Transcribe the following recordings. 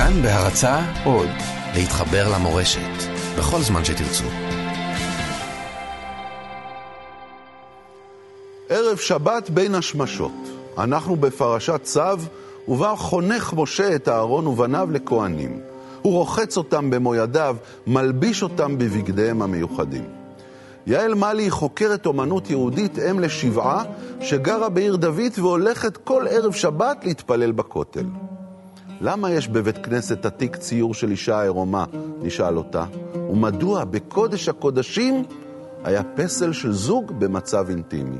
כאן בהרצה עוד, להתחבר למורשת, בכל זמן שתרצו. ערב שבת בין השמשות. אנחנו בפרשת צו, ובה חונך משה את אהרון ובניו לכהנים. הוא רוחץ אותם במו ידיו, מלביש אותם בבגדיהם המיוחדים. יעל מלי היא חוקרת אומנות יהודית, אם לשבעה, שגרה בעיר דוד והולכת כל ערב שבת להתפלל בכותל. למה יש בבית כנסת עתיק ציור של אישה עירומה? נשאל אותה. ומדוע בקודש הקודשים היה פסל של זוג במצב אינטימי?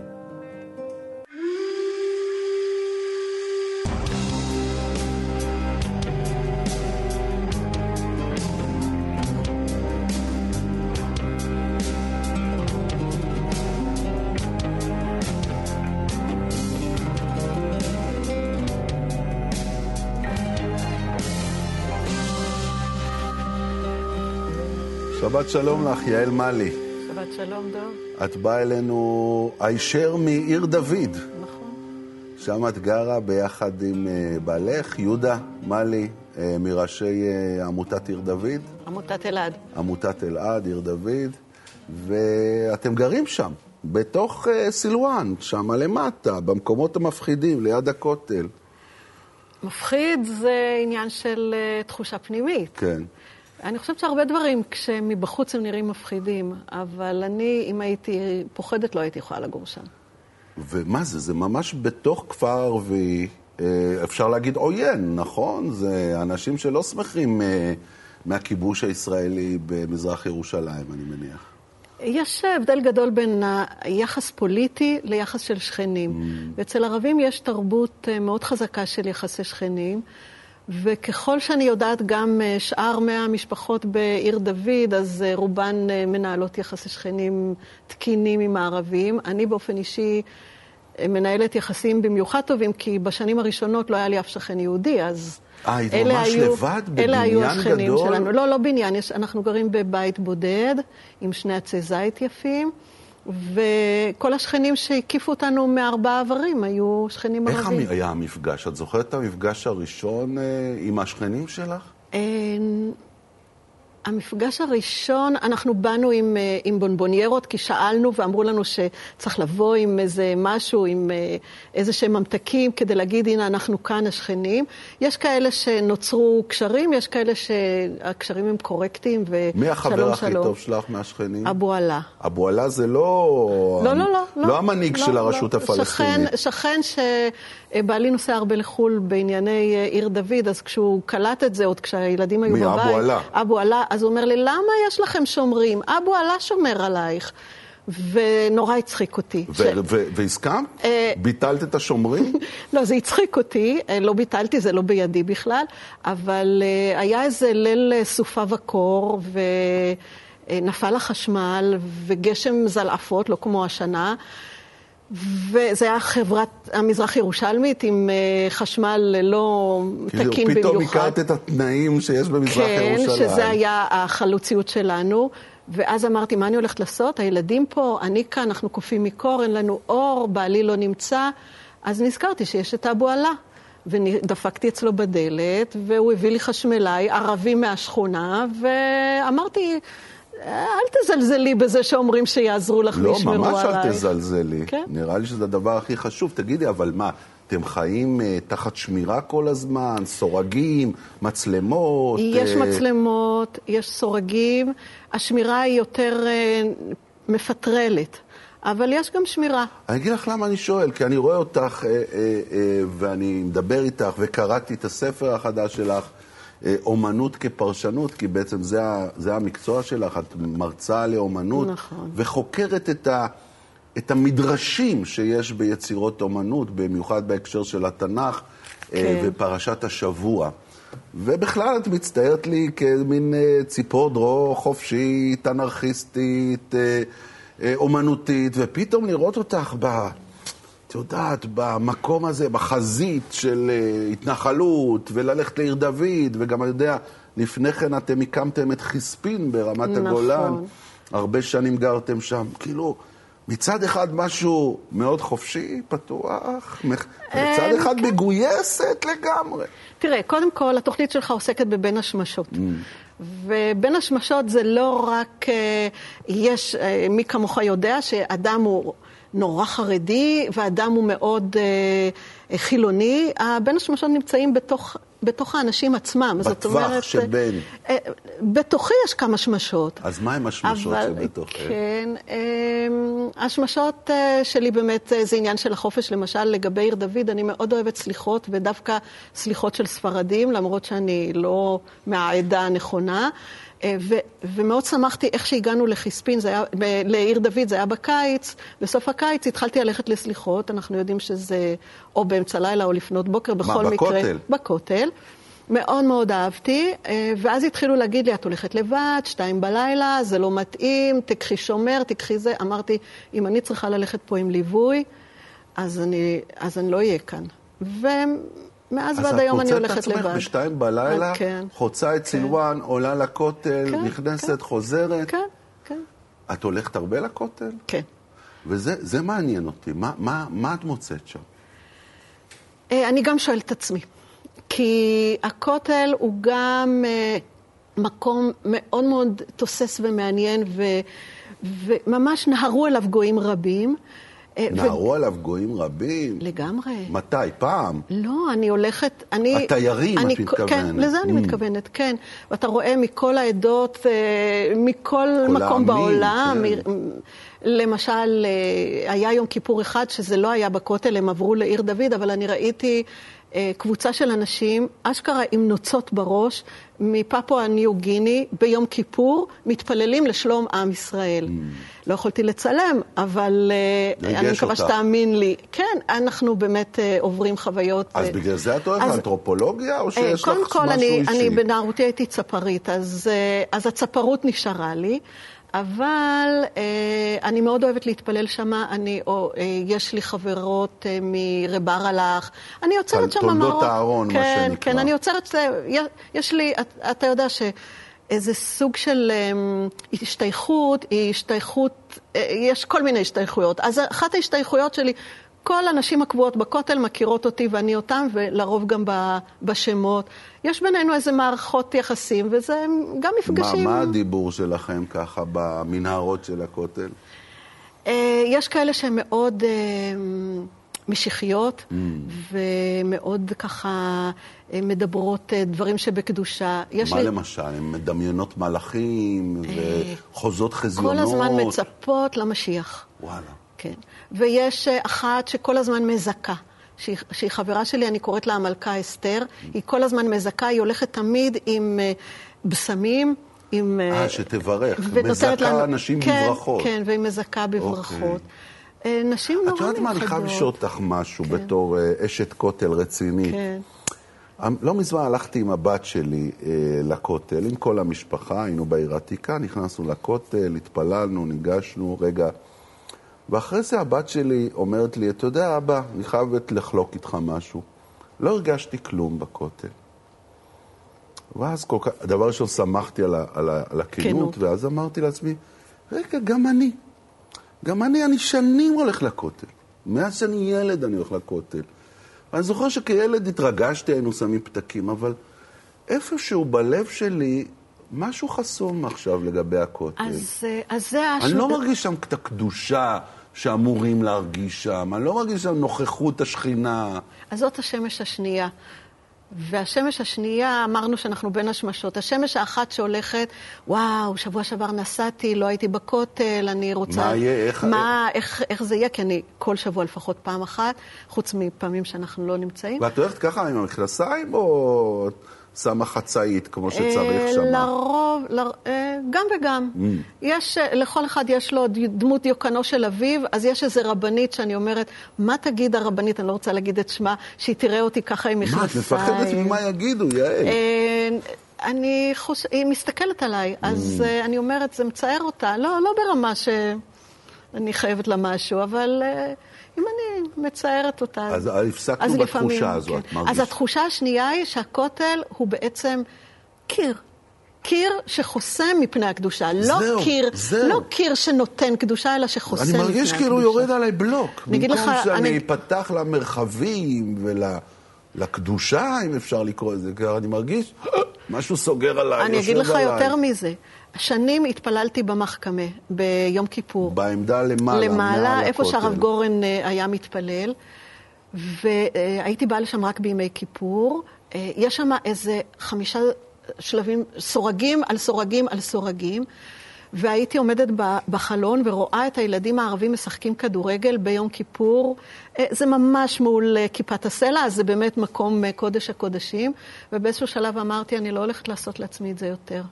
שבת שלום לך, יעל מלי. שבת שלום, דב. את באה אלינו הישר מעיר דוד. נכון. שם את גרה ביחד עם uh, בעלך, יהודה מלי, uh, מראשי uh, עמותת עיר דוד. עמותת אלעד. עמותת אלעד, עיר דוד. ואתם גרים שם, בתוך סילואן, שם למטה, במקומות המפחידים, ליד הכותל. מפחיד זה עניין של תחושה פנימית. כן. אני חושבת שהרבה דברים, כשמבחוץ הם נראים מפחידים, אבל אני, אם הייתי פוחדת, לא הייתי יכולה לגור שם. ומה זה? זה ממש בתוך כפר ערבי, אפשר להגיד עוין, נכון? זה אנשים שלא שמחים מהכיבוש הישראלי במזרח ירושלים, אני מניח. יש הבדל גדול בין היחס פוליטי ליחס של שכנים. Mm. ואצל ערבים יש תרבות מאוד חזקה של יחסי שכנים. וככל שאני יודעת, גם שאר מאה המשפחות בעיר דוד, אז רובן מנהלות יחסי שכנים תקינים עם הערבים. אני באופן אישי מנהלת יחסים במיוחד טובים, כי בשנים הראשונות לא היה לי אף שכן יהודי, אז... אה, היית ממש היו, לבד? בבניין אלה היו השכנים גדול? שלנו. לא, לא בניין, יש, אנחנו גרים בבית בודד, עם שני עצי זית יפים. וכל השכנים שהקיפו אותנו מארבעה איברים היו שכנים איך ערבים. איך היה המפגש? את זוכרת את המפגש הראשון אה, עם השכנים שלך? אה, המפגש הראשון, אנחנו באנו עם, עם בונבוניירות, כי שאלנו ואמרו לנו שצריך לבוא עם איזה משהו, עם איזה שהם ממתקים, כדי להגיד, הנה, אנחנו כאן השכנים. יש כאלה שנוצרו קשרים, יש כאלה שהקשרים הם קורקטיים, ושלום שלום. מי החבר הכי טוב שלך מהשכנים? אבו עלה. אבו עלה זה לא... לא, לא, לא. לא המנהיג לא, של לא, הרשות לא. הפלסטינית. שכן, שכן שבעלי נוסע הרבה לחו"ל בענייני עיר דוד, אז כשהוא קלט את זה, עוד כשהילדים היו מי, בבית... אבו עלה. אבו עלה. אז הוא אומר לי, למה יש לכם שומרים? אבו עלה שומר עלייך. ונורא הצחיק אותי. ו- ו- והסכמת? אה, ביטלת את השומרים? לא, זה הצחיק אותי, לא ביטלתי, זה לא בידי בכלל, אבל היה איזה ליל סופה וקור, ונפל החשמל, וגשם זלעפות, לא כמו השנה. וזה היה חברת המזרח ירושלמית עם חשמל לא תקין כאילו, במיוחד. פתאום הכרת את התנאים שיש במזרח כן, ירושלים. כן, שזה היה החלוציות שלנו. ואז אמרתי, מה אני הולכת לעשות? הילדים פה, אני כאן, אנחנו קופאים מקור, אין לנו אור, בעלי לא נמצא. אז נזכרתי שיש את אבו עלה. ודפקתי אצלו בדלת, והוא הביא לי חשמלאי, ערבי מהשכונה, ואמרתי... אל תזלזלי בזה שאומרים שיעזרו לך לא, וישמרו עלייך. לא, ממש אל תזלזלי. כן? נראה לי שזה הדבר הכי חשוב. תגידי, אבל מה, אתם חיים uh, תחת שמירה כל הזמן? סורגים, מצלמות? יש uh... מצלמות, יש סורגים. השמירה היא יותר uh, מפטרלת. אבל יש גם שמירה. אני אגיד לך למה אני שואל, כי אני רואה אותך, אה, אה, אה, ואני מדבר איתך, וקראתי את הספר החדש שלך, אומנות כפרשנות, כי בעצם זה, זה המקצוע שלך, את מרצה לאומנות, נכון. וחוקרת את, ה, את המדרשים שיש ביצירות אומנות, במיוחד בהקשר של התנ"ך כן. ופרשת השבוע. ובכלל את מצטיירת לי כמין ציפור דרור חופשית, אנרכיסטית, אומנותית, ופתאום לראות אותך ב... את יודעת, במקום הזה, בחזית של uh, התנחלות, וללכת לעיר דוד, וגם, אני יודע, לפני כן אתם הקמתם את חיספין ברמת נכון. הגולן, הרבה שנים גרתם שם. כאילו, מצד אחד משהו מאוד חופשי, פתוח, מצד אה, אחד כן. מגויסת לגמרי. תראה, קודם כל, התוכנית שלך עוסקת בבין השמשות. ובין השמשות זה לא רק, אה, יש, אה, מי כמוך יודע שאדם הוא נורא חרדי ואדם הוא מאוד אה, חילוני, בין השמשות נמצאים בתוך, בתוך האנשים עצמם. בטווח שבין. אה, בתוכי יש כמה שמשות. אז מה הם השמשות אבל שבתוכם? כן, אמ, השמשות אה, שלי באמת אה, זה עניין של החופש. למשל, לגבי עיר דוד, אני מאוד אוהבת סליחות, ודווקא סליחות של ספרדים, למרות שאני לא מהעדה הנכונה. אה, ו- ומאוד שמחתי איך שהגענו לחיספין, זה היה, ב- לעיר דוד, זה היה בקיץ, בסוף הקיץ התחלתי ללכת לסליחות, אנחנו יודעים שזה או באמצע לילה או לפנות בוקר, בכל מקרה. בכותל? בכותל. מאוד מאוד אהבתי, אה, ואז התחילו להגיד לי, את הולכת לבד, שתיים בלילה, זה לא מתאים, תקחי שומר, תקחי זה. אמרתי, אם אני צריכה ללכת פה עם ליווי, אז אני, אז אני לא אהיה כאן. ומאז ועד היום אני הולכת אז את מוצאת את לבד. עצמך בשתיים בלילה, כן. חוצה את כן. סילואן, עולה לכותל, כן, נכנסת, כן. חוזרת. כן, כן, את הולכת הרבה לכותל? כן. וזה זה מעניין אותי. מה, מה, מה את מוצאת שם? אה, אני גם שואלת את עצמי, כי הכותל הוא גם אה, מקום מאוד מאוד תוסס ומעניין, ו, וממש נהרו אליו גויים רבים. אה, ו- נהרו עליו גויים רבים? לגמרי. מתי? פעם? לא, אני הולכת, אני... התיירים, אני, את מתכוונת. כן, לזה אני Mm. מתכוונת, כן. ואתה רואה מכל העדות, אה, מכל כל מקום העמים, בעולם. כן. מ- למשל, אה, היה יום כיפור אחד שזה לא היה בכותל, הם עברו לעיר דוד, אבל אני ראיתי קבוצה של אנשים, אשכרה עם נוצות בראש, מפפואה ניו גיני, ביום כיפור, מתפללים לשלום עם ישראל. לא יכולתי לצלם, אבל אה, אני מקווה. שתאמין לי. כן, אנחנו באמת אה, עוברים חוויות. אז אה, בגלל זה את הולכת אז- לאנתרופולוגיה, או אה, שיש לך קודם משהו כל, אני, אישי? אני בנערותי הייתי צפרית, אז, אה, אז הצפרות נשארה לי, אבל אה, אני מאוד אוהבת להתפלל שם, אני, או, אה, יש לי חברות אה, מרבר הלך, אני יוצרת שם תולדות מראות. הארון, מה כן, שנקרא. כן, אני יוצרת, יש- לי, אתה, אתה יודע ש... איזה סוג של השתייכות, היא השתייכות, יש כל מיני השתייכויות. אז אחת ההשתייכויות שלי, כל הנשים הקבועות בכותל מכירות אותי ואני אותן, ולרוב גם בשמות. יש בינינו איזה מערכות יחסים, וזה גם מה, מפגשים. מה הדיבור שלכם ככה במנהרות של הכותל? אה, יש כאלה שהן מאוד אה, משיחיות, Mm. ומאוד ככה אה, מדברות דברים שבקדושה. מה לי- למשל? הן מדמיינות מלאכים וחוזות חזיונות? כל הזמן מצפות למשיח. וואלה. כן. ויש אה, אחת שכל הזמן מזכה. שהיא, שהיא חברה שלי, אני קוראת לה המלכה אסתר. היא כל הזמן מזכה, היא הולכת תמיד עם אה, בשמים, עם... אה, שתברך. ונותנת מזכה אנשים כן, בברכות. כן, והיא מזכה בברכות. אה, נשים נורא את יודעת מה, אני חייב לשאול אותך משהו בתור אה, אשת כותל רצינית. כן. אמ, לא מזמן הלכתי עם הבת שלי אה, לכותל, עם כל המשפחה, היינו בעיר העתיקה, נכנסנו לכותל, התפללנו, ניגשנו, רגע. ואחרי זה הבת שלי אומרת לי, אתה יודע, אבא, אני חייבת לחלוק איתך משהו. לא הרגשתי כלום בכותל. ואז כל כך, דבר ראשון, שמחתי על, ה, על, ה, על הכנות, כנות. ואז אמרתי לעצמי, רגע, גם אני. גם אני, אני שנים הולך לכותל. מאז שאני ילד אני הולך לכותל. אני זוכר שכילד התרגשתי, היינו שמים פתקים, אבל איפשהו בלב שלי, משהו חסום עכשיו לגבי הכותל. אז, אה, אז זה אני לא מרגיש שם את הקדושה שאמורים להרגיש שם, אני לא מרגיש שם נוכחות השכינה. אז זאת השמש השנייה. והשמש השנייה, אמרנו שאנחנו בין השמשות. השמש האחת שהולכת, וואו, שבוע שעבר נסעתי, לא הייתי בכותל, אני רוצה... מה יהיה? איך- מה, איך, איך זה יהיה? כי אני כל שבוע לפחות פעם אחת, חוץ מפעמים שאנחנו לא נמצאים. ואת הולכת ככה עם המכנסיים, או שמה חצאית כמו שצריך אה, שם? לרוב, ל... אה, גם וגם. Mm. יש, אה, לכל אחד יש לו דמות דיוקנו של אביו, אז יש איזו רבנית שאני אומרת, מה תגיד הרבנית, אני לא רוצה להגיד את שמה, שהיא תראה אותי ככה עם מה, את מכנסיים. מפחדת ממה יגידו, יעל? אני חוש... היא מסתכלת עליי, אז Mm. אני אומרת, זה מצער אותה. לא, לא ברמה שאני חייבת לה משהו, אבל אה, אם אני מצערת אותה... אז הפסקנו אז בתחושה לפעמים, הזו, כן. את מרגישה. אז התחושה השנייה היא שהכותל הוא בעצם קיר. קיר שחוסם מפני הקדושה. לא זהו, קיר, זהו. לא קיר שנותן קדושה, אלא שחוסם אני מפני הקדושה. מרגיש כאילו יורד עליי בלוק. אני אגיד במקום לך, שאני אני- אפתח למרחבים ולקדושה, אם אפשר לקרוא לזה ככה, אני מרגיש משהו סוגר עליי, אני אגיד יושב לך עליי. יותר מזה. שנים התפללתי במחכמה, ביום כיפור. בעמדה למעלה, למעלה, מעל איפה. שהרב גורן אה, היה מתפלל, והייתי באה לשם רק בימי כיפור. אה, יש שם איזה חמישה שלבים, סורגים על סורגים על סורגים, והייתי עומדת בחלון ורואה את הילדים הערבים משחקים כדורגל ביום כיפור. אה, זה ממש מול אה, כיפת הסלע, אז זה באמת מקום אה, קודש הקודשים, ובאיזשהו שלב אמרתי, אני לא הולכת לעשות לעצמי את זה יותר.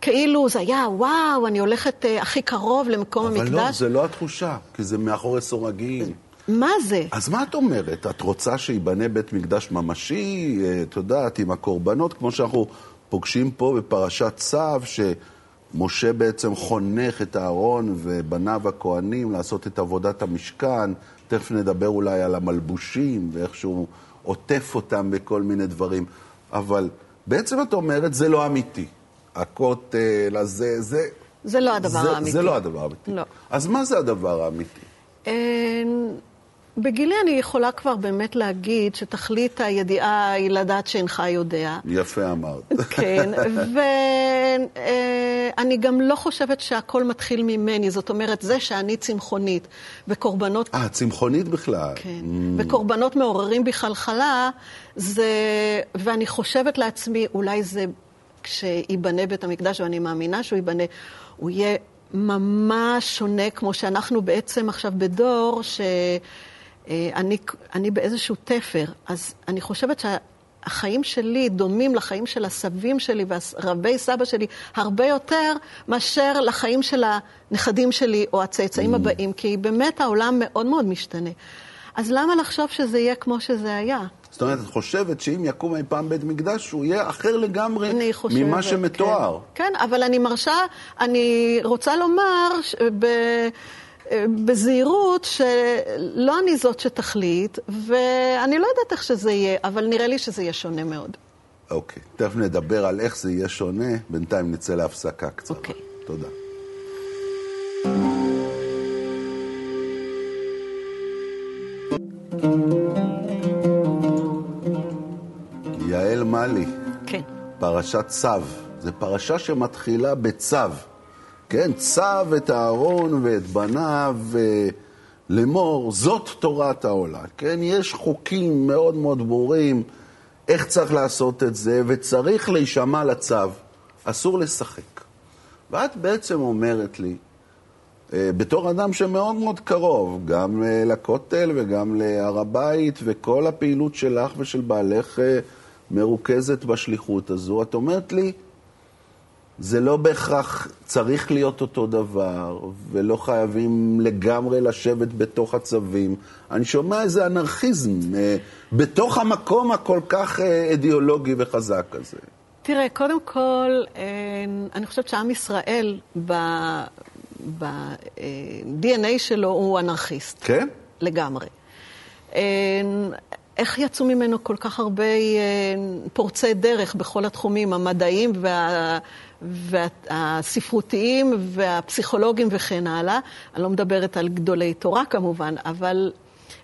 כאילו זה היה, וואו, אני הולכת אה, הכי קרוב למקום אבל המקדש. לא, זה לא התחושה, כי זה מאחורי סורגים. מה זה? אז מה את אומרת? את רוצה שייבנה בית מקדש ממשי, את יודעת, עם הקורבנות, כמו שאנחנו פוגשים פה בפרשת צו, שמשה בעצם חונך את אהרון ובניו הכהנים לעשות את עבודת המשכן. תכף נדבר אולי על המלבושים ואיך שהוא עוטף אותם בכל מיני דברים. אבל בעצם את אומרת, זה לא אמיתי. הכותל הזה, זה... זה לא הדבר זה, האמיתי. זה לא הדבר האמיתי. לא. אז מה זה הדבר האמיתי? אה, בגילי אני יכולה כבר באמת להגיד שתכלית הידיעה היא לדעת שאינך יודע. יפה אמרת. כן, ואני גם לא חושבת שהכל מתחיל ממני, זאת אומרת, זה שאני צמחונית וקורבנות אה, צמחונית בכלל. כן. Mm. וקורבנות מעוררים בי חלחלה, זה... ואני חושבת לעצמי, אולי זה כשייבנה בית המקדש, ואני מאמינה שהוא ייבנה, הוא יהיה ממש שונה, כמו שאנחנו בעצם עכשיו בדור, שאני אני באיזשהו תפר. אז אני חושבת שה... החיים שלי דומים לחיים של הסבים שלי והרבי סבא שלי הרבה יותר מאשר לחיים של הנכדים שלי או הצאצאים הבאים, כי באמת העולם מאוד מאוד משתנה. אז למה לחשוב שזה יהיה כמו שזה היה? זאת אומרת, את חושבת שאם יקום אי פעם בית מקדש, הוא יהיה אחר לגמרי אני חושבת, ממה שמתואר. כן, כן, אבל אני מרשה, אני רוצה לומר ב, בזהירות שלא אני זאת שתחליט, ואני לא יודעת איך שזה יהיה, אבל נראה לי שזה יהיה שונה מאוד. אוקיי, תכף נדבר על איך זה יהיה שונה, בינתיים נצא להפסקה קצרה. אוקיי. תודה. יעל מלי, כן. פרשת צו. זו פרשה שמתחילה בצו. כן, צו את אהרון ואת בניו אה, לאמור, זאת תורת העולה. כן, יש חוקים מאוד מאוד ברורים איך צריך לעשות את זה, וצריך להישמע לצו. אסור לשחק. ואת בעצם אומרת לי, אה, בתור אדם שמאוד מאוד קרוב, גם אה, לכותל וגם להר הבית, וכל הפעילות שלך ושל בעלך מרוכזת בשליחות הזו, את אומרת לי, זה לא בהכרח צריך להיות אותו דבר, ולא חייבים לגמרי לשבת בתוך הצווים. אני שומע איזה אנרכיזם אה, בתוך המקום הכל כך אה, אידיאולוגי וחזק הזה. תראה, קודם כל, אה, אני חושבת שעם ישראל, ב-DNA שלו, הוא אנרכיסט. כן? לגמרי. אה, איך יצאו ממנו כל כך הרבה אה, פורצי דרך בכל התחומים, המדעיים וה, והספרותיים והפסיכולוגיים וכן הלאה? אני לא מדברת על גדולי תורה כמובן, אבל...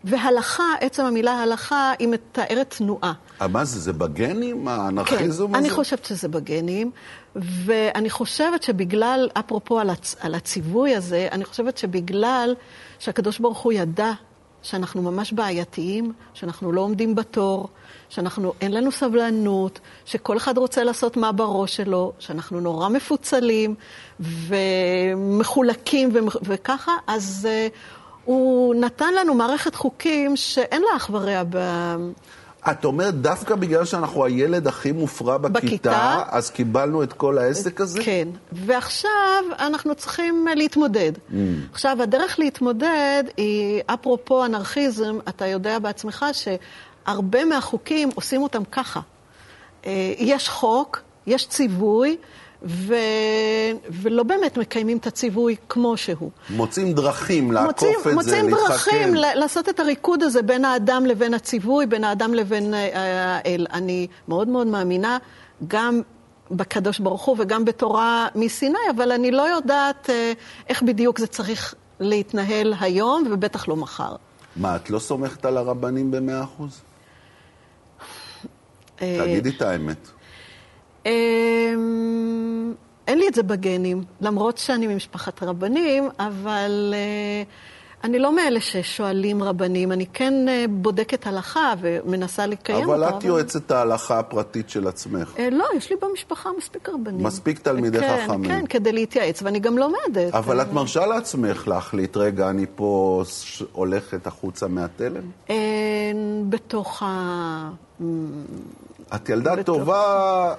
והלכה, עצם המילה הלכה, היא מתארת תנועה. אה, מה זה, זה בגנים, האנרכיזם כן, הזה? אני חושבת שזה בגנים, ואני חושבת שבגלל, אפרופו על, הצ, על הציווי הזה, אני חושבת שבגלל שהקדוש ברוך הוא ידע שאנחנו ממש בעייתיים, שאנחנו לא עומדים בתור, שאנחנו, אין לנו סבלנות, שכל אחד רוצה לעשות מה בראש שלו, שאנחנו נורא מפוצלים ומחולקים ומח- וככה, אז uh, הוא נתן לנו מערכת חוקים שאין לה אח ורע ב... את אומרת, דווקא בגלל שאנחנו הילד הכי מופרע בכיתה, בכיתה. אז קיבלנו את כל העסק הזה? כן, ועכשיו אנחנו צריכים להתמודד. Mm. עכשיו, הדרך להתמודד היא, אפרופו אנרכיזם, אתה יודע בעצמך שהרבה מהחוקים עושים אותם ככה. אה, יש חוק, יש ציווי, ו... ולא באמת מקיימים את הציווי כמו שהוא. מוצאים דרכים לעקוף מוצאים, את זה, מוצאים להתחכם. דרכים ל- לעשות את הריקוד הזה בין האדם לבין הציווי, בין האדם לבין אה, האל. אני מאוד מאוד מאמינה, גם בקדוש ברוך הוא וגם בתורה מסיני, אבל אני לא יודעת אה, איך בדיוק זה צריך להתנהל היום, ובטח לא מחר. מה, את לא סומכת על הרבנים במאה אחוז? אה, תגידי את האמת. אמ, אין לי את זה בגנים, למרות שאני ממשפחת רבנים, אבל אה, אני לא מאלה ששואלים רבנים, אני כן אה, בודקת הלכה ומנסה לקיים אותה. אבל את יועצת ההלכה הפרטית של עצמך. אה, לא, יש לי במשפחה מספיק רבנים. מספיק תלמידי כן, חכמים. כן, כדי להתייעץ, ואני גם לומדת. אבל את מרשה לעצמך להחליט, רגע, אני פה הולכת החוצה מהתלם? בתוך ה... את ילדה בתוך- טובה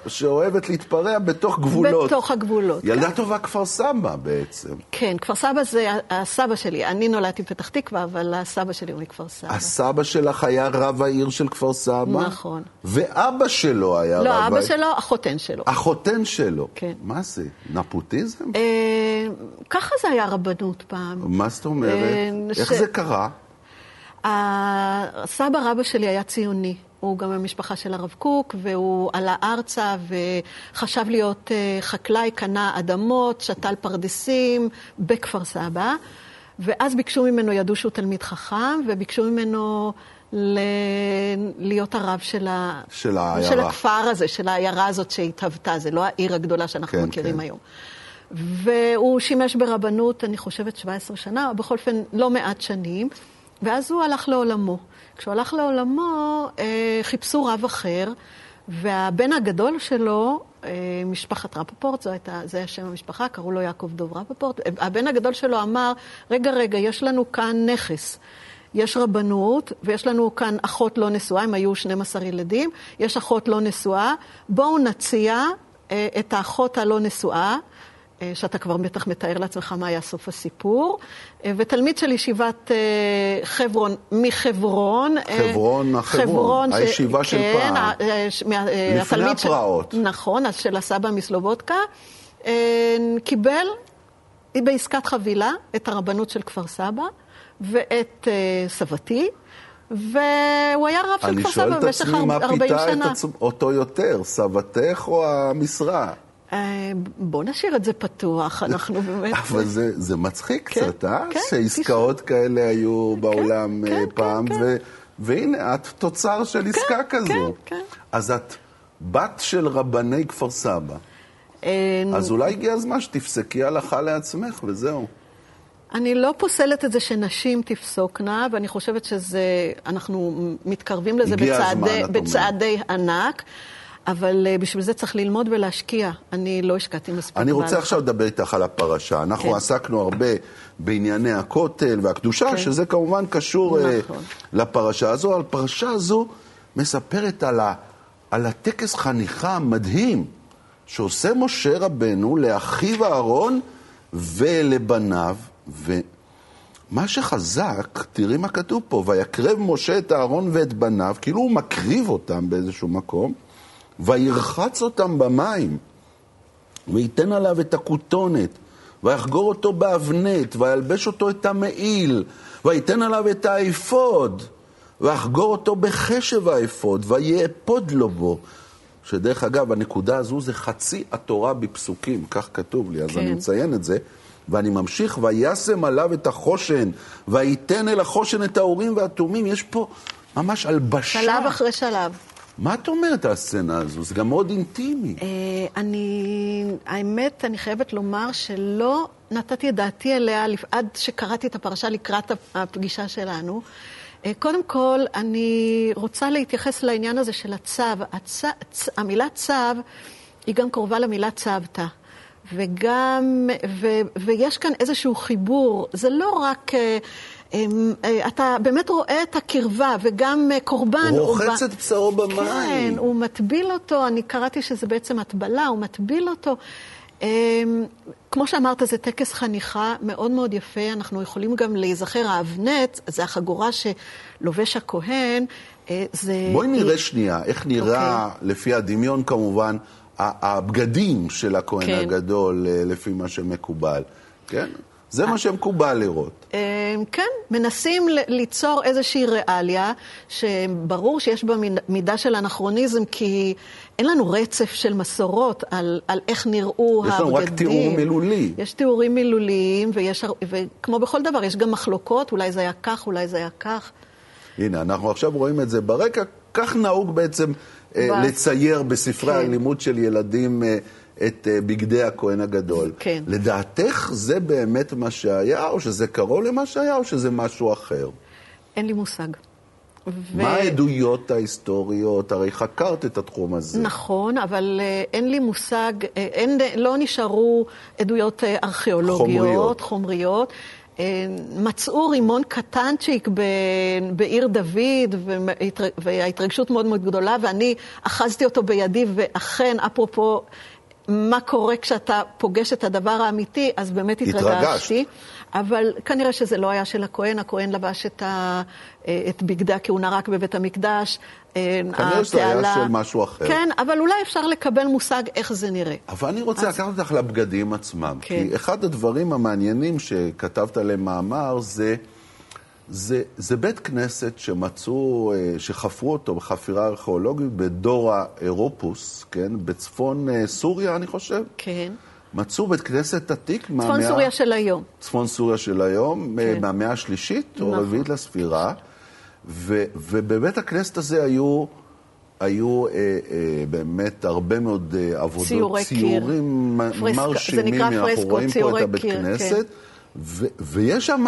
שאוהבת להתפרע בתוך גבולות. בתוך הגבולות. ילדה כן. טובה כפר סבא בעצם. כן, כפר סבא זה הסבא שלי. אני נולדתי בפתח תקווה, אבל הסבא שלי הוא מכפר סבא. הסבא שלך היה רב העיר של כפר סבא? נכון. ואבא שלו היה רב לא, העיר? אבא שלו, החותן שלו. החותן שלו. כן. מה זה? נפוטיזם? אה, ככה זה היה רבנות פעם. מה זאת אומרת? אה, איך ש- זה קרה? הסבא רבא שלי היה ציוני. הוא גם מהמשפחה של הרב קוק, והוא עלה ארצה וחשב להיות אה, חקלאי, קנה אדמות, שתל פרדסים בכפר סבא. ואז ביקשו ממנו, ידעו שהוא תלמיד חכם, וביקשו ממנו ל... להיות הרב של, ה... של העיירה. של הכפר הזה, של העיירה הזאת שהתהוותה, זה לא העיר הגדולה שאנחנו כן, מכירים כן. היום. והוא שימש ברבנות, אני חושבת, 17 שנה, או בכל אופן לא מעט שנים, ואז הוא הלך לעולמו. כשהוא הלך לעולמו, אה, חיפשו רב אחר, והבן הגדול שלו, אה, משפחת רפפורט, הייתה, זה היה שם המשפחה, קראו לו יעקב דוב רפפורט, אה, הבן הגדול שלו אמר, רגע, רגע, יש לנו כאן נכס. יש רבנות, ויש לנו כאן אחות לא נשואה, הם היו 12 ילדים, יש אחות לא נשואה, בואו נציע את האחות הלא נשואה, אה, שאתה כבר בטח מתאר לעצמך מה היה סוף הסיפור, אה, ותלמיד של ישיבת אה, חברון מחברון. אה, חברון, החברון, הישיבה של כן, פעם. אה, ש- אה, לפני של- הפרעות. נכון, אז של הסבא מסלובודקה, אה, קיבל בעסקת חבילה את הרבנות של כפר סבא ואת אה, סבתי, והוא היה רב של אני כפר שואל סבא את במשך עצמי מה 40 פיתה את שנה. עצמ- אותו יותר, סבתך או המשרה? אה, בוא נשאיר את זה פתוח, אנחנו באמת... אבל זה, זה מצחיק כן, קצת, אה? כן, שעסקאות כאלה היו בעולם כן, אה, כן, פעם, כן. ו- והנה, את תוצר של עסקה כזו. כן, כן. אז את בת של רבני כפר סבא. אה, אז אולי הגיע הזמן שתפסקי הלכה לעצמך, וזהו. אני לא פוסלת את זה שנשים תפסוקנה, ואני חושבת שזה, אנחנו מתקרבים לזה בצעדי, הזמן. בצעדי ענק, אבל אה, בשביל זה צריך ללמוד ולהשקיע. אני לא השקעתי מספיק. אני רוצה. עכשיו לדבר איתך על הפרשה. אנחנו כן. עסקנו הרבה בענייני הכותל והקדושה, כן. שזה כמובן קשור אה, נכון. לפרשה הזו. הפרשה הזו מספרת על, ה, על הטקס חניכה המדהים שעושה משה רבנו לאחיו אהרון ולבניו, ומה שחזק, תראי מה כתוב פה, ויקרב משה את אהרון ואת בניו, כאילו הוא מקריב אותם באיזשהו מקום, וירחץ אותם במים. וייתן עליו את הכותונת, ויחגור אותו באבנת, וילבש אותו את המעיל, וייתן עליו את האפוד, ויחגור אותו בחשב האפוד, ויאפוד לו בו. שדרך אגב, הנקודה הזו זה חצי התורה בפסוקים, כך כתוב לי, אז כן. אני מציין את זה. ואני ממשיך, וישם עליו את החושן, וייתן אל החושן את האורים והתומים. יש פה ממש הלבשה. שלב אחרי שלב. מה את אומרת על הסצנה הזו? זה גם מאוד אינטימי. אה, אני, האמת, אני חייבת לומר שלא נתתי את דעתי עליה עד שקראתי את הפרשה לקראת הפגישה שלנו. אה, קודם כל, אני רוצה להתייחס לעניין הזה של הצו. הצ... המילה צו היא גם קרובה למילה צוותא. וגם, ו, ויש כאן איזשהו חיבור, זה לא רק, אה, אתה באמת רואה את הקרבה, וגם אה, קורבן. הוא רוחץ את בשרו במים. כן, הוא מטביל אותו, אני קראתי שזה בעצם הטבלה, הוא מטביל אותו. אמ, כמו שאמרת, זה טקס חניכה מאוד מאוד יפה, אנחנו יכולים גם להיזכר, האבנט, זה החגורה שלובש הכהן, אה, זה... בואי נראה שנייה איך נראה, אוקיי. לפי הדמיון כמובן, הבגדים של הכהן כן. הגדול, אה, לפי מה שמקובל. כן? זה מה שמקובל לראות. אה, כן, מנסים ליצור איזושהי ריאליה, שברור שיש בה מיד- מידה של אנכרוניזם, כי אין לנו רצף של מסורות על, על איך נראו יש הבגדים. לנו רק תיאור מילולי. יש תיאורים מילוליים, ויש, וכמו בכל דבר, יש גם מחלוקות, אולי זה היה כך, אולי זה היה כך. הנה, אנחנו עכשיו רואים את זה ברקע, כך נהוג בעצם אה, ב- לצייר בספרי כן. הלימוד של ילדים אה, את אה, בגדי הכהן הגדול. כן. לדעתך זה באמת מה שהיה, או שזה קרוב למה שהיה, או שזה משהו אחר? אין לי מושג. ו- מה העדויות ההיסטוריות? הרי חקרת את התחום הזה. נכון, אבל אה, אין לי מושג, אה, אין, לא נשארו עדויות ארכיאולוגיות, חומריות. חומריות. מצאו רימון קטנצ'יק ב- בעיר דוד, וההתרגשות מאוד מאוד גדולה, ואני אחזתי אותו בידי, ואכן, אפרופו... מה קורה כשאתה פוגש את הדבר האמיתי, אז באמת התרגשת. התרגשתי. אבל כנראה שזה לא היה של הכהן, הכהן לבש את, ה, אה, את בגדי הכהונה רק בבית המקדש. אה, כנראה שזה היה של משהו אחר. כן, אבל אולי אפשר לקבל מושג איך זה נראה. אבל אני רוצה לקחת אותך לבגדים עצמם. כן. כי אחד הדברים המעניינים שכתבת עליהם מאמר זה, זה, זה בית כנסת שמצאו, אה, שחפרו אותו בחפירה ארכיאולוגית בדור האירופוס, כן? בצפון אה, סוריה, אני חושב. כן. מצאו בית כנסת עתיק צפון מהמאה... סוריה של היום. צפון סוריה של היום, כן. מהמאה השלישית או נכון. הרביעית לספירה, ו, ובבית הכנסת הזה היו, היו אה, אה, באמת הרבה מאוד אה, עבודות, ציורי קיר. ציורים פרסק- זה מרשימים, נקרא אנחנו רואים פה את הבית קיר, כן. ו, ויש שם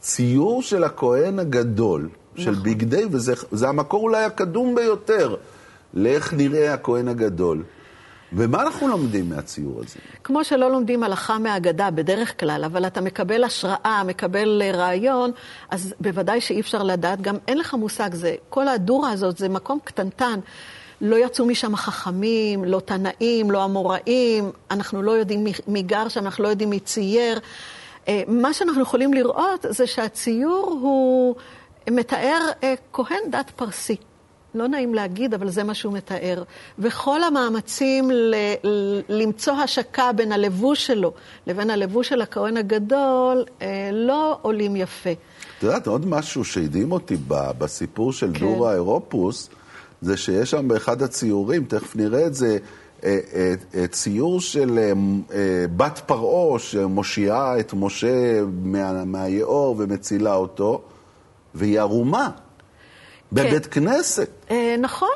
ציור של הכהן הגדול, של נכון. בגדי, וזה זה המקור אולי הקדום ביותר לאיך נראה הכהן הגדול. ומה אנחנו לומדים מהציור הזה? כמו שלא לומדים הלכה מהאגדה בדרך כלל, אבל אתה מקבל השראה, מקבל אה, רעיון, אז בוודאי שאי אפשר לדעת, גם אין לך מושג, זה, כל הדורה הזאת זה מקום קטנטן. לא יצאו משם חכמים, לא תנאים, לא אמוראים, אנחנו לא יודעים מי גר שם, אנחנו לא יודעים מי צייר. אה, מה שאנחנו יכולים לראות זה שהציור הוא מתאר אה, כהן דת פרסי. לא נעים להגיד, אבל זה מה שהוא מתאר. וכל המאמצים ל- ל- למצוא השקה בין הלבוש שלו לבין הלבוש של הכהן הגדול אה, לא עולים יפה. את יודעת, עוד משהו שהדהים אותי ב- בסיפור של כן. דור האירופוס, זה שיש שם באחד הציורים, תכף נראה את זה, ציור של אה, מ- אה, בת פרעה שמושיעה את משה מה- מהיאור ומצילה אותו, והיא ערומה. בבית כנסת. אה, נכון.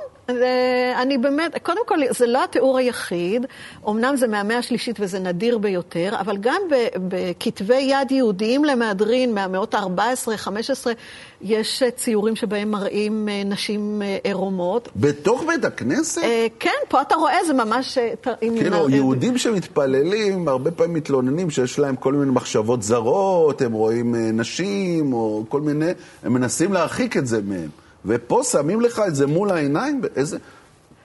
אני באמת, קודם כל, זה לא התיאור היחיד, אמנם זה מהמאה השלישית וזה נדיר ביותר, אבל גם בכתבי יד יהודיים למהדרין מהמאות ה-14, 15, יש ציורים שבהם מראים אה, נשים אה, עירומות. בתוך בית הכנסת? אה, כן, פה אתה רואה, זה ממש... כאילו, יהודים שמתפללים, הרבה פעמים מתלוננים שיש להם כל מיני מחשבות זרות, הם רואים נשים, או כל מיני, הם מנסים להרחיק את זה מהם. ופה שמים לך את זה מול העיניים, איזה...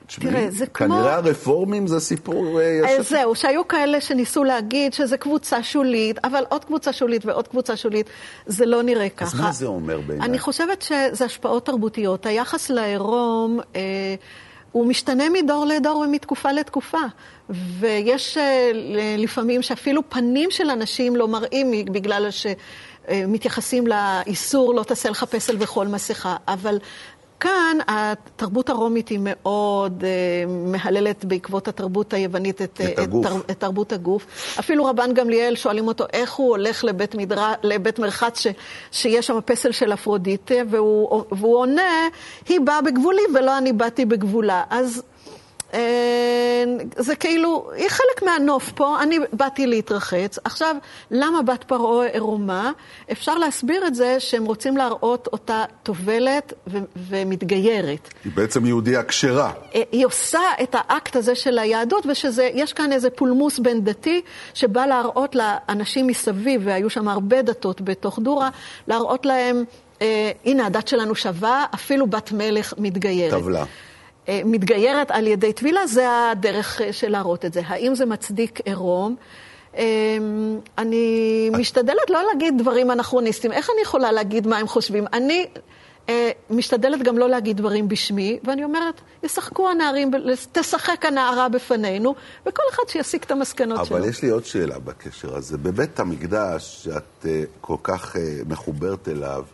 תשמעי, תראה, זה כמו- כנראה הרפורמים זה סיפור... אה, אה, ישן. זהו, שהיו כאלה שניסו להגיד שזה קבוצה שולית, אבל עוד קבוצה שולית ועוד קבוצה שולית, זה לא נראה ככה. מה זה אומר בעיניי? אני חושבת שזה השפעות תרבותיות. היחס לעירום... אה, הוא משתנה מדור לדור ומתקופה לתקופה. ויש אה, לפעמים שאפילו פנים של אנשים לא מראים בגלל שמתייחסים לאיסור לא תעשה לך פסל וכל מסכה. אבל כאן התרבות הרומית היא מאוד אה, מהללת בעקבות התרבות היוונית את, את אה, הגוף. תר, את תרבות הגוף. אפילו רבן גמליאל, שואלים אותו איך הוא הולך לבית, מדרה, לבית מרחץ ש, שיש שם פסל של אפרודיטה, והוא, והוא עונה, היא באה בגבולי ולא אני באתי בגבולה. אז אה, זה כאילו, היא חלק מהנוף פה, אני באתי להתרחץ. עכשיו, למה בת פרעה עירומה? אפשר להסביר את זה שהם רוצים להראות אותה טובלת ו- ומתגיירת. היא בעצם יהודייה כשרה. אה, היא עושה את האקט הזה של היהדות, ושיש כאן איזה פולמוס בין דתי, שבא להראות לאנשים מסביב, והיו שם הרבה דתות בתוך דורה, להראות להם, אה, הנה הדת שלנו שווה, אפילו בת מלך מתגיירת. טבלה. אה, מתגיירת על ידי טבילה, זה הדרך אה, של להראות את זה. האם זה מצדיק עירום? אה, אני משתדלת לא להגיד דברים אנכרוניסטיים. איך אני יכולה להגיד מה הם חושבים? אני אה, משתדלת גם לא להגיד דברים בשמי, ואני אומרת, ישחקו הנערים, תשחק הנערה בפנינו, וכל אחד שיסיק את המסקנות שלו. אבל יש לי עוד שאלה בקשר הזה. בבית המקדש, שאת כל כך מחוברת אליו,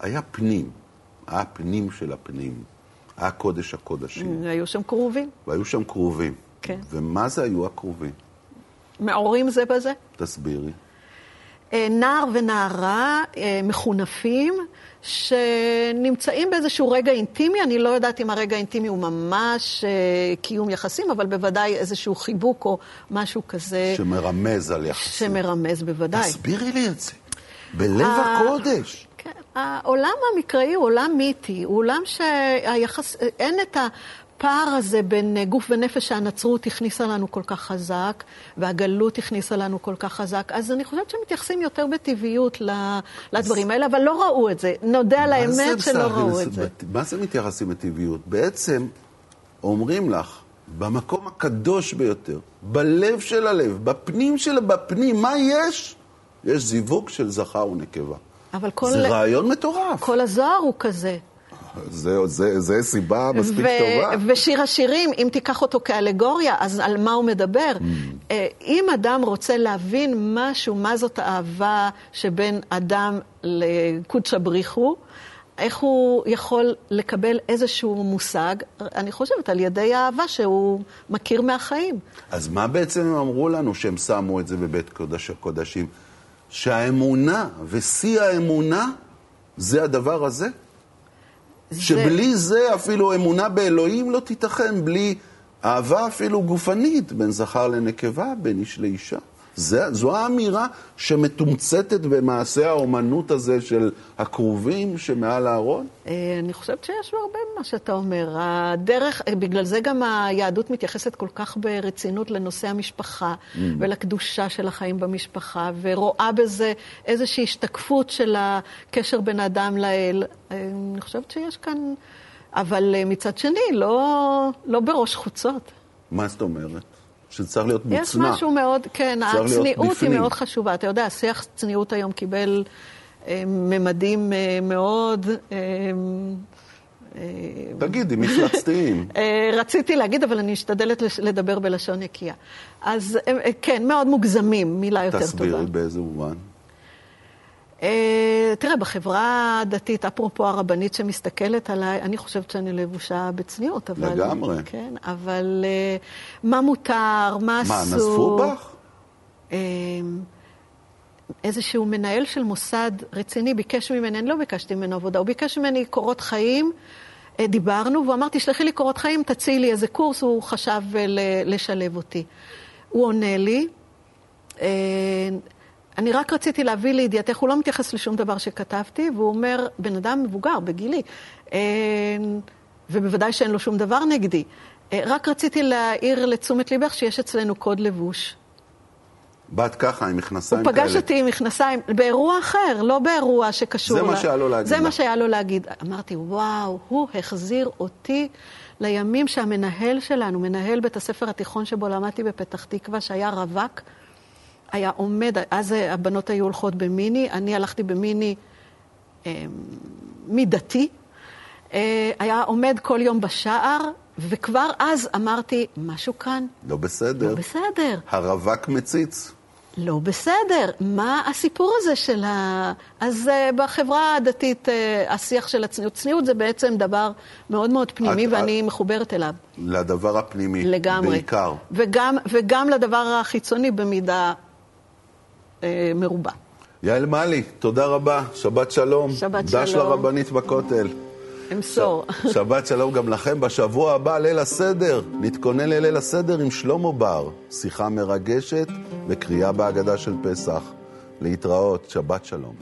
היה פנים. היה פנים של הפנים. היה קודש הקודשים. היו שם כרובים, והיו שם כרובים. כן. ומה זה היו הכרובים? מעורים זה בזה. תסבירי. אה, נער ונערה אה, מחונפים, שנמצאים באיזשהו רגע אינטימי, אני לא יודעת אם הרגע האינטימי הוא ממש אה, קיום יחסים, אבל בוודאי איזשהו חיבוק או משהו כזה שמרמז על יחסים. שמרמז בוודאי. תסבירי לי את זה. בלב הקודש. העולם המקראי הוא עולם מיתי, הוא עולם שהיחס, אין את הפער הזה בין גוף ונפש שהנצרות הכניסה לנו כל כך חזק, והגלות הכניסה לנו כל כך חזק, אז אני חושבת שמתייחסים יותר בטבעיות לדברים האלה, אבל לא ראו את זה. נודה על האמת שלא ראו את זה. מה זה מתייחסים לטבעיות? בעצם אומרים לך, במקום הקדוש ביותר, בלב של הלב, בפנים של בפנים, מה יש? יש זיווג של זכר ונקבה. אבל כל, זה רעיון מטורף. כל הזוהר הוא כזה. זה, זה, זה סיבה מספיק ו- טובה. ושיר השירים, אם תיקח אותו כאלגוריה, אז על מה הוא מדבר? Mm. אה, אם אדם רוצה להבין משהו, מה זאת האהבה שבין אדם לקודשא בריחו, איך הוא יכול לקבל איזשהו מושג, אני חושבת, על ידי האהבה שהוא מכיר מהחיים. אז מה בעצם הם אמרו לנו שהם שמו את זה בבית קודש הקודשים? שהאמונה ושיא האמונה זה הדבר הזה? שבלי זה אפילו אמונה באלוהים לא תיתכן, בלי אהבה אפילו גופנית בין זכר לנקבה, בין איש לאישה. זה, זו האמירה שמתומצתת במעשה האומנות הזה של הכרובים שמעל הארון? אה, אני חושבת שיש בו הרבה ממה שאתה אומר. הדרך, אה, בגלל זה גם היהדות מתייחסת כל כך ברצינות לנושא המשפחה Mm. ולקדושה של החיים במשפחה, ורואה בזה איזושהי השתקפות של הקשר בין אדם לאל. אה, אני חושבת שיש כאן... אבל מצד שני, לא, לא בראש חוצות. מה זאת אומרת? שצריך להיות מוצנע. יש משהו מאוד, כן, הצניעות היא. מאוד חשובה. אתה יודע, שיח צניעות היום קיבל אה, ממדים אה, מאוד... אה, אה, תגידי, מפלצתיים. אה, רציתי להגיד, אבל אני משתדלת לדבר בלשון נקייה. אז אה, כן, מאוד מוגזמים, מילה יותר טובה. תסבירי באיזה מובן. אה, תראה, בחברה הדתית, אפרופו הרבנית שמסתכלת עליי, אני חושבת שאני לבושה בצניעות, אבל... לגמרי. כן, אבל אה, מה מותר, מה אסור... מה, נזפו בך? אה, איזשהו מנהל של מוסד רציני ביקש ממני, אני לא ביקשתי ממנו עבודה, הוא ביקש ממני קורות חיים, דיברנו, והוא אמר, תשלחי לי קורות חיים, תציעי לי איזה קורס, הוא חשב לשלב אותי. הוא עונה לי, אני רק רציתי להביא לידיעתך, הוא לא מתייחס לשום דבר שכתבתי, והוא אומר, בן אדם מבוגר, בגילי, אה, ובוודאי שאין לו שום דבר נגדי. אה, רק רציתי להעיר לתשומת ליבך שיש אצלנו קוד לבוש. באת ככה עם מכנסיים הוא כאלה. פגש אותי עם מכנסיים, באירוע אחר, לא באירוע שקשור... זה מה ל- שהיה לו להגיד זה לך. מה שהיה לו להגיד. אמרתי, וואו, הוא החזיר אותי לימים שהמנהל שלנו, מנהל בית הספר התיכון שבו למדתי בפתח תקווה, שהיה רווק, היה עומד, אז הבנות היו הולכות במיני, אני הלכתי במיני אה, מידתי. אה, היה עומד כל יום בשער, וכבר אז אמרתי, משהו כאן לא בסדר. לא בסדר. הרווק מציץ. לא בסדר, מה הסיפור הזה של ה... אז uh, בחברה הדתית uh, השיח של הצניעות, צניעות זה בעצם דבר מאוד מאוד פנימי את- ואני מחוברת אליו לדבר הפנימי. לגמרי. בעיקר. וגם, וגם לדבר החיצוני במידה מרובה. יעל מאלי, תודה רבה, שבת שלום. שבת דש שלום. לרבנית בכותל. אמסור. שבת שלום גם לכם. בשבוע הבא, ליל הסדר. נתכונן לליל הסדר עם שלמה בר. שיחה מרגשת וקריאה בהגדה של פסח. להתראות, שבת שלום.